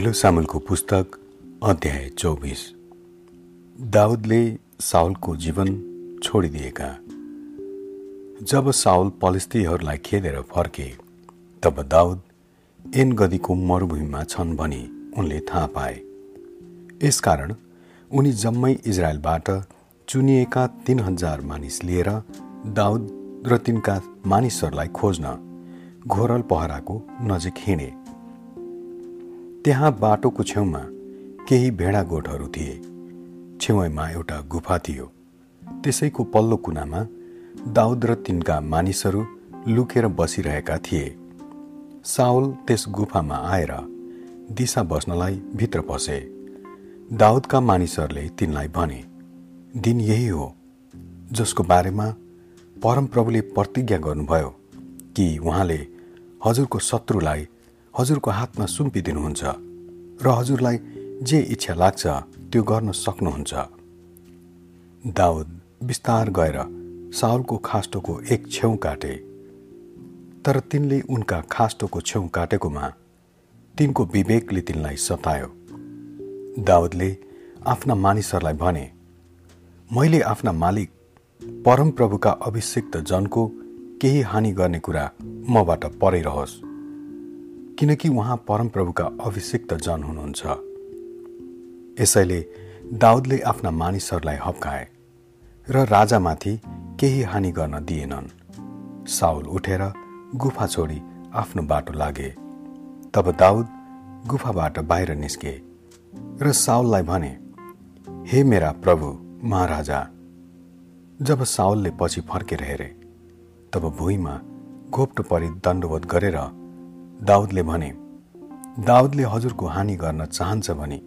पहिलो सामुलको पुस्तक अध्याय चौबिस। दाउदले साउलको जीवन छोडिदिएका। जब साउल पलिस्तीहरूलाई खेदेर फर्के तब दाउद एन गदीको मरुभूमिमा छन् भनी उनले थाहा पाए। यसकारण उनी जम्मै इजरायलबाट चुनिएका तिन हजार मानिस लिएर दाउद र तिनका मानिसहरूलाई खोज्न घोरल पहराको नजिक हिँडे। त्यहाँ बाटोको छेउमा केही भेडा गोठहरू थिए। छेउमा एउटा गुफा थियो। त्यसैको पल्लो कुनामा दाउद र तिनका मानिसहरू लुकेर बसिरहेका थिए। साउल त्यस गुफामा आएर दिशा बस्नलाई भित्र पसे। दाउदका मानिसहरूले तिनलाई भने दिन यही हो जसको बारेमा परमप्रभुले प्रतिज्ञा गर्नुभयो कि उहाँले हजुरको शत्रुलाई हजुरको हातमा सुम्पिदिनुहुन्छ र हजुरलाई जे इच्छा लाग्छ त्यो गर्न सक्नुहुन्छ। दाउद बिस्तार गएर साउलको खास्टोको एक छेउ काटे। तर तिनले उनका खास्टोको छेउ काटेकोमा तिनको विवेकले तिनलाई सतायो। दाउदले आफ्ना मानिसहरूलाई भने मैले आफ्ना मालिक परमप्रभुका अभिषिक्त जनको केही हानि गर्ने कुरा मबाट परैरहोस् किनकि उहाँ परमप्रभुका अभिषिक्त जन हुनुहुन्छ। यसैले दाउदले आफ्ना मानिसहरूलाई हप्काए र राजामाथि केही हानि गर्न दिएनन्। साउल उठेर गुफा छोडी आफ्नो बाटो लागे। तब दाउद गुफाबाट बाहिर निस्के र साउललाई भने हे मेरा प्रभु महाराजा जब साउलले पछि फर्केर हेरे तब भुइँमा घोप्टो परि दण्डवत गरेर दाउदले भने दाउदले हजुरको हानि गर्न चाहन्छ भने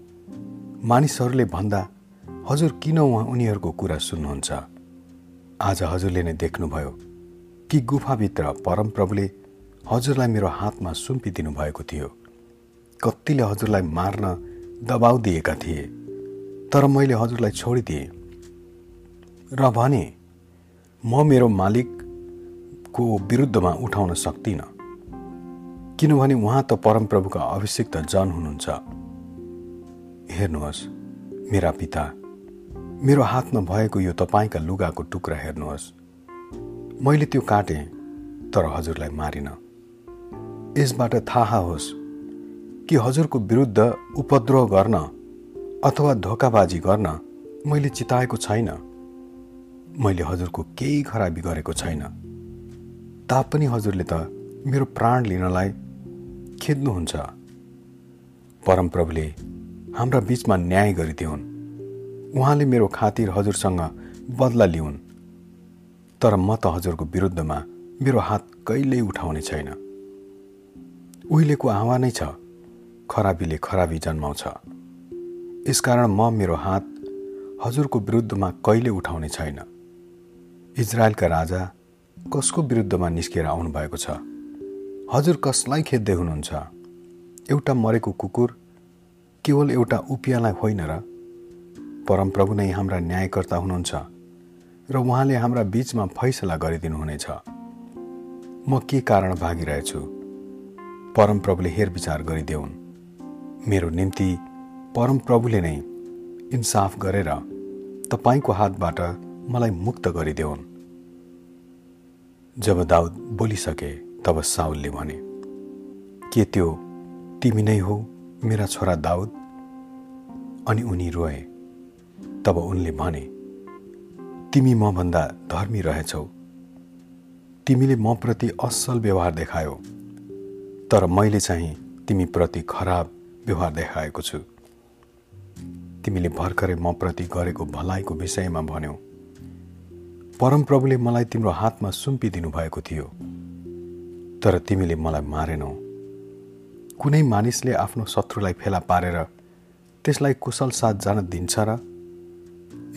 मानिसहरूले भन्दा हजुर किन उहाँ उनीहरूको कुरा सुन्नुहुन्छ? आज हजुरले नै देख्नुभयो कि गुफाभित्र परमप्रभुले हजुरलाई मेरो हातमा सुम्पिदिनु भएको थियो। कतिले हजुरलाई मार्न दबाउ दिएका थिए तर मैले हजुरलाई छोडिदिएँ। र भने म मेरो मालिकको विरुद्धमा उठाउन सक्दिनँ किनभने उहाँ त परमप्रभुका अभिषिक्त जन हुनुहुन्छ हेर्नुहोस् मेरा पिता मेरो हातमा भएको यो तपाईँका लुगाको टुक्रा हेर्नुहोस्। मैले त्यो काटेँ तर हजुरलाई मारिन। यसबाट थाहा होस् कि हजुरको विरुद्ध उपद्रव गर्न अथवा धोकाबाजी गर्न मैले चिताएको छैन। मैले हजुरको केही खराबी गरेको छैन। तापनि हजुरले त मेरो प्राण लिनलाई खेद्नुहुन्छ परमप्रभुले हाम्रा बिचमा न्याय गरिदिउन्। उहाँले मेरो खातिर हजुरसँग बदला लिउन्। तर म त हजुरको विरुद्धमा मेरो हात कहिल्यै उठाउने छैन। उहिलेको आवा नै छ खराबीले खराबी जन्माउँछ। यसकारण म मेरो हात हजुरको विरुद्धमा कहिले उठाउने छैन। इजरायलका राजा कसको विरुद्धमा निस्केर आउनुभएको छ? हजुर कसलाई खेद्दै हुनुहुन्छ? एउटा मरेको कुकुर केवल एउटा उपियालाई होइन र? परमप्रभु नै हाम्रा न्यायकर्ता हुनुहुन्छ र उहाँले हाम्रा बिचमा फैसला गरिदिनुहुनेछ। म के कारण भागिरहेछु? परमप्रभुले हेरविचार गरिदेऊन् मेरो निम्ति परमप्रभुले नै इन्साफ गरेर तपाईँको हातबाट मलाई मुक्त गरिदेऊन् जब दाउद बोलिसके तब साउलले भने के त्यो तिमी नै हो मेरा छोरा दाउद? अनि उनी रोए। तब उनले भने तिमी मभन्दा धर्मी रहेछौ। तिमीले म प्रति असल व्यवहार देखायो। तर मैले चाहिँ तिमीप्रति खराब व्यवहार देखाएको छु। तिमीले भर्खरै म प्रति गरेको भलाइको विषयमा भन्यौ। परमप्रभुले मलाई तिम्रो हातमा सुम्पिदिनु भएको थियो। तर तिमीले मलाई मारेनौ। कुनै मानिसले आफ्नो शत्रुलाई फेला पारेर त्यसलाई कुशल साथ जान दिन्छ र?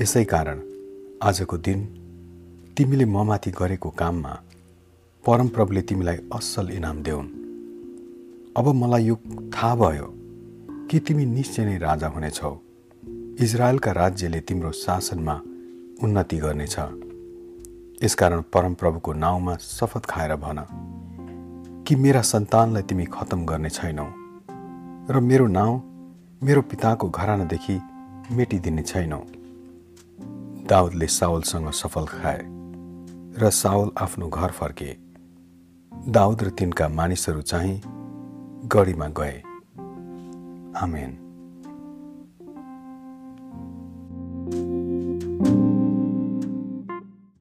यसै कारण आजको दिन तिमीले ममाथि गरेको काममा परमप्रभुले तिमीलाई असल इनाम देऊन्। अब मलाई यो थाहा भयो कि तिमी निश्चय नै राजा हुनेछौ। इजरायलका राज्यले तिम्रो शासनमा उन्नति गर्नेछ। यसकारण परमप्रभुको नाउँमा शपथ खाएर भन। कि मेरा सन्तानलाई तिमी खतम गर्ने छैनौ? र मेरो नाउँ मेरो पिताको घरानादेखि मेटिदिने छैनौ। दाउदले साउलसँग सफल खाए र साउल आफ्नो घर फर्के। दाउद र तिनका मानिसहरू चाहिँ गढीमा गए। आमेन।